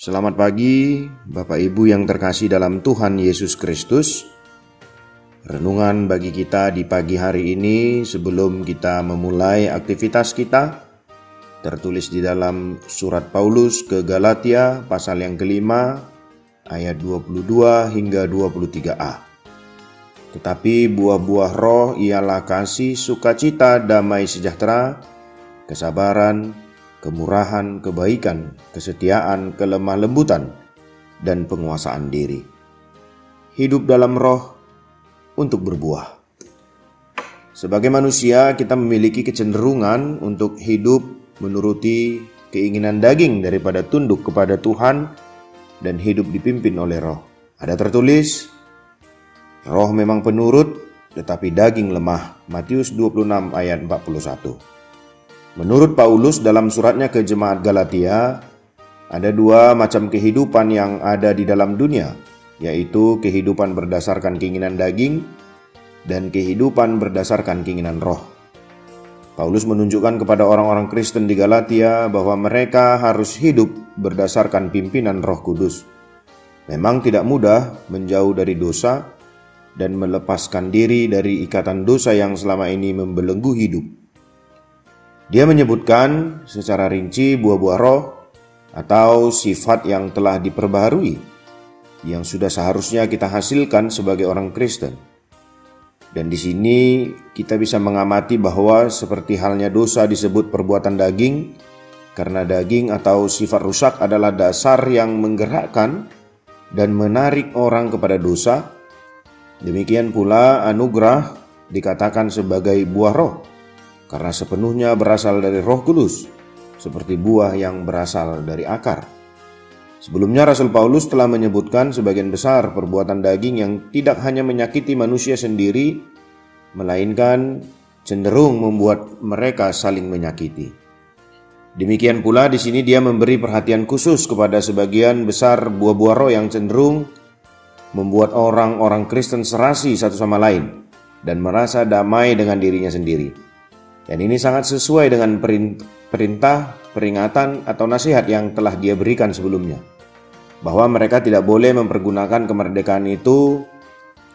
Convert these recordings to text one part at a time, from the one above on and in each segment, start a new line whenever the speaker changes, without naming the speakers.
Selamat pagi, Bapak Ibu yang terkasih dalam Tuhan Yesus Kristus. Renungan bagi kita di pagi hari ini sebelum kita memulai aktivitas kita tertulis di dalam surat Paulus ke Galatia pasal yang kelima ayat 22 hingga 23a. Tetapi buah-buah roh ialah kasih, sukacita, damai sejahtera, kesabaran, kemurahan, kebaikan, kesetiaan, kelemah lembutan, dan penguasaan diri. Hidup dalam roh untuk berbuah. Sebagai manusia, kita memiliki kecenderungan untuk hidup menuruti keinginan daging daripada tunduk kepada Tuhan dan hidup dipimpin oleh roh. Ada tertulis, roh memang penurut, tetapi daging lemah. Matius 26 ayat 41. Menurut Paulus dalam suratnya ke jemaat Galatia, ada dua macam kehidupan yang ada di dalam dunia, yaitu kehidupan berdasarkan keinginan daging dan kehidupan berdasarkan keinginan roh. Paulus menunjukkan kepada orang-orang Kristen di Galatia bahwa mereka harus hidup berdasarkan pimpinan Roh Kudus. Memang tidak mudah menjauh dari dosa dan melepaskan diri dari ikatan dosa yang selama ini membelenggu hidup. Dia menyebutkan secara rinci buah-buah roh atau sifat yang telah diperbaharui yang sudah seharusnya kita hasilkan sebagai orang Kristen. Dan di sini kita bisa mengamati bahwa seperti halnya dosa disebut perbuatan daging karena daging atau sifat rusak adalah dasar yang menggerakkan dan menarik orang kepada dosa. Demikian pula anugerah dikatakan sebagai buah roh karena sepenuhnya berasal dari Roh Kudus, seperti buah yang berasal dari akar. Sebelumnya Rasul Paulus telah menyebutkan sebagian besar perbuatan daging yang tidak hanya menyakiti manusia sendiri, melainkan cenderung membuat mereka saling menyakiti. Demikian pula di sini dia memberi perhatian khusus kepada sebagian besar buah-buah roh yang cenderung membuat orang-orang Kristen serasi satu sama lain dan merasa damai dengan dirinya sendiri. Dan ini sangat sesuai dengan perintah, peringatan, atau nasihat yang telah dia berikan sebelumnya. Bahwa mereka tidak boleh mempergunakan kemerdekaan itu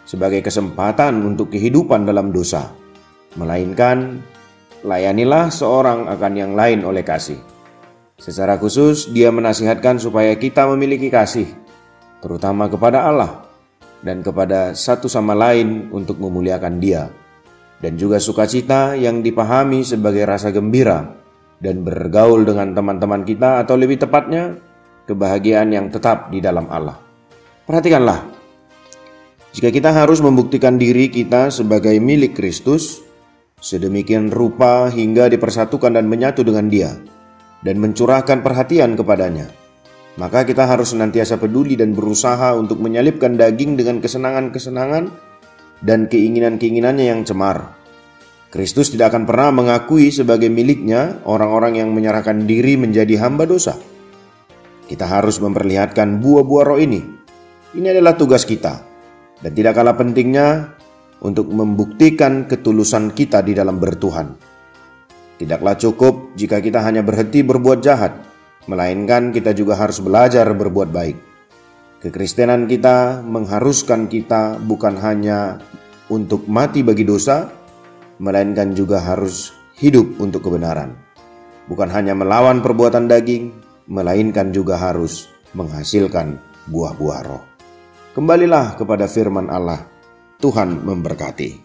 sebagai kesempatan untuk kehidupan dalam dosa. Melainkan, layanilah seorang akan yang lain oleh kasih. Secara khusus, dia menasihatkan supaya kita memiliki kasih, terutama kepada Allah dan kepada satu sama lain untuk memuliakan Dia dan juga sukacita yang dipahami sebagai rasa gembira dan bergaul dengan teman-teman kita atau lebih tepatnya kebahagiaan yang tetap di dalam Allah. Perhatikanlah, jika kita harus membuktikan diri kita sebagai milik Kristus, sedemikian rupa hingga dipersatukan dan menyatu dengan Dia, dan mencurahkan perhatian kepadanya, maka kita harus senantiasa peduli dan berusaha untuk menyalipkan daging dengan kesenangan-kesenangan dan keinginan-keinginannya yang cemar. Kristus tidak akan pernah mengakui sebagai miliknya orang-orang yang menyerahkan diri menjadi hamba dosa. Kita harus memperlihatkan buah-buah roh ini. Ini adalah tugas kita, dan tidak kalah pentingnya untuk membuktikan ketulusan kita di dalam bertuhan. Tidaklah cukup jika kita hanya berhenti berbuat jahat, melainkan kita juga harus belajar berbuat baik. Kekristenan kita mengharuskan kita bukan hanya untuk mati bagi dosa, melainkan juga harus hidup untuk kebenaran. Bukan hanya melawan perbuatan daging, melainkan juga harus menghasilkan buah-buah roh. Kembalilah kepada firman Allah. Tuhan memberkati.